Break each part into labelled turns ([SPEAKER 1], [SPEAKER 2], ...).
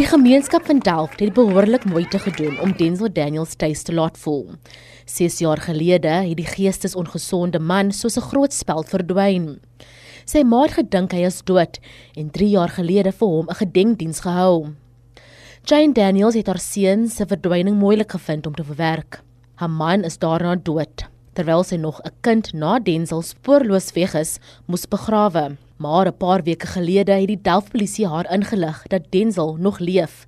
[SPEAKER 1] Die gemeenskap van Delft het behoorlik moeite gedoen om Denzel Daniels tuis te laat voel. 6 jaar gelede het die geestesongesonde man soos 'n groot speld verdwyn. Sy ma het gedink hy is dood en 3 jaar gelede vir hom 'n gedenkdiens gehou. Jane Daniels het haar seun se verdwyning moeilik gevind om te verwerk. Haar man is daarna dood terwyl sy nog 'n kind na Denzel spoorloos weg is, moes begrawe. Maar 'n paar weke gelede het die Delft-polisie haar ingelig dat Denzel nog leef,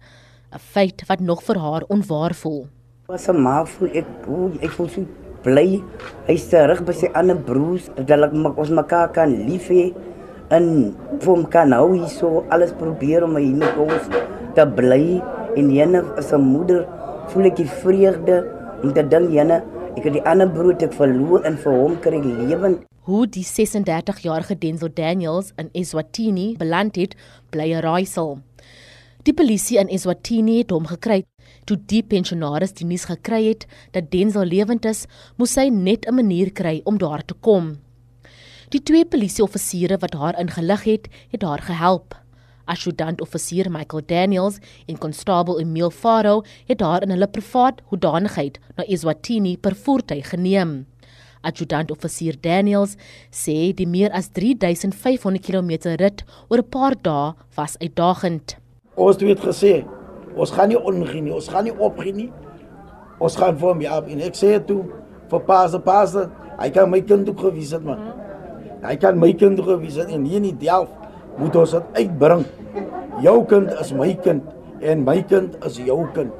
[SPEAKER 1] 'n feit wat nog vir haar onwaar voel.
[SPEAKER 2] Was 'n ma voel ek voel ek voel so bly. Hy's terug by sy ander broers, dat hulle ons mekaar kan lief hê en vir hom kan nou hier so alles probeer om hier met ons te bly en jene as 'n moeder voel ek die vreugde om te dink jene ek het die ander broer te verloor en vir hom kry lewend
[SPEAKER 1] hoe die 36-jarige Denzel Daniels in Eswatini beland het, bly 'n raaisel. Die polisie in Eswatini het hom gekry. Toe die pensionaris die nuus gekry het dat Denzel lewend is, moes hy net 'n manier kry om daar te kom. Die twee polisieoffisiere wat haar ingelig het, het haar gehelp. Adjutant-offisier Michael Daniels en konstabel Emil Faro het haar in hulle privaat hoedanigheid na Eswatini per voertuig geneem. Adjutant-offisier Daniels sê die meer as 3500 km rit oor 'n paar dae was uitdagend.
[SPEAKER 3] Ons het gesê, ons gaan nie ongeen nie, ons gaan nie opgee nie. Ons gaan vir hom ja, en ek sê toe vir paase paase, hy kan my kind ook gewys het man. Hy kan my kind gewys het en hier in die Delf moet ons dit uitbring. Jou kind is my kind en my kind is jou kind.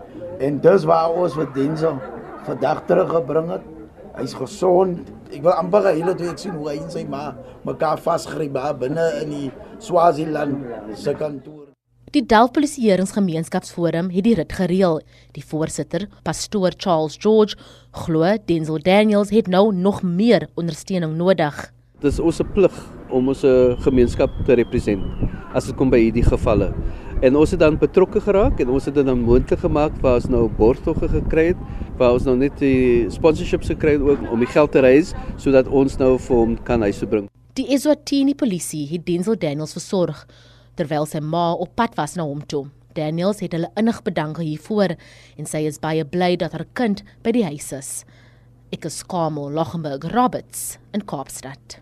[SPEAKER 3] En dis waar ons vir Denzel vandag teruggebring het. Hy's gesond. Ek wil amper hele toe ek sien hoe hy en sy ma mekaar vasgryp binne in die Swaziland se kantoor.
[SPEAKER 1] Die Delft Polisieeringsgemeenskapsforum het die rit gereël. Die voorsitter, pastoor Charles George, glo Denzel Daniels het nou nog meer ondersteuning nodig.
[SPEAKER 4] Dis ons plig om ons gemeenskap te representeer as dit kom by hierdie gevalle. En ons het dan betrokke geraak en ons het dit dan moontlik gemaak waar ons nou borgtogge gekry het, waar ons nou net die sponsorships gekry het ook om die geld te reis sodat ons nou vir hom kan huis toe bring.
[SPEAKER 1] Die Eswatini polisie het Denzel Daniels versorg terwyl sy ma op pad was na hom toe. Daniels het hulle innig bedank hiervoor en sy is baie bly dat haar kind by die huis is. Ek is Kamo Lochenberg Roberts in Kaapstad.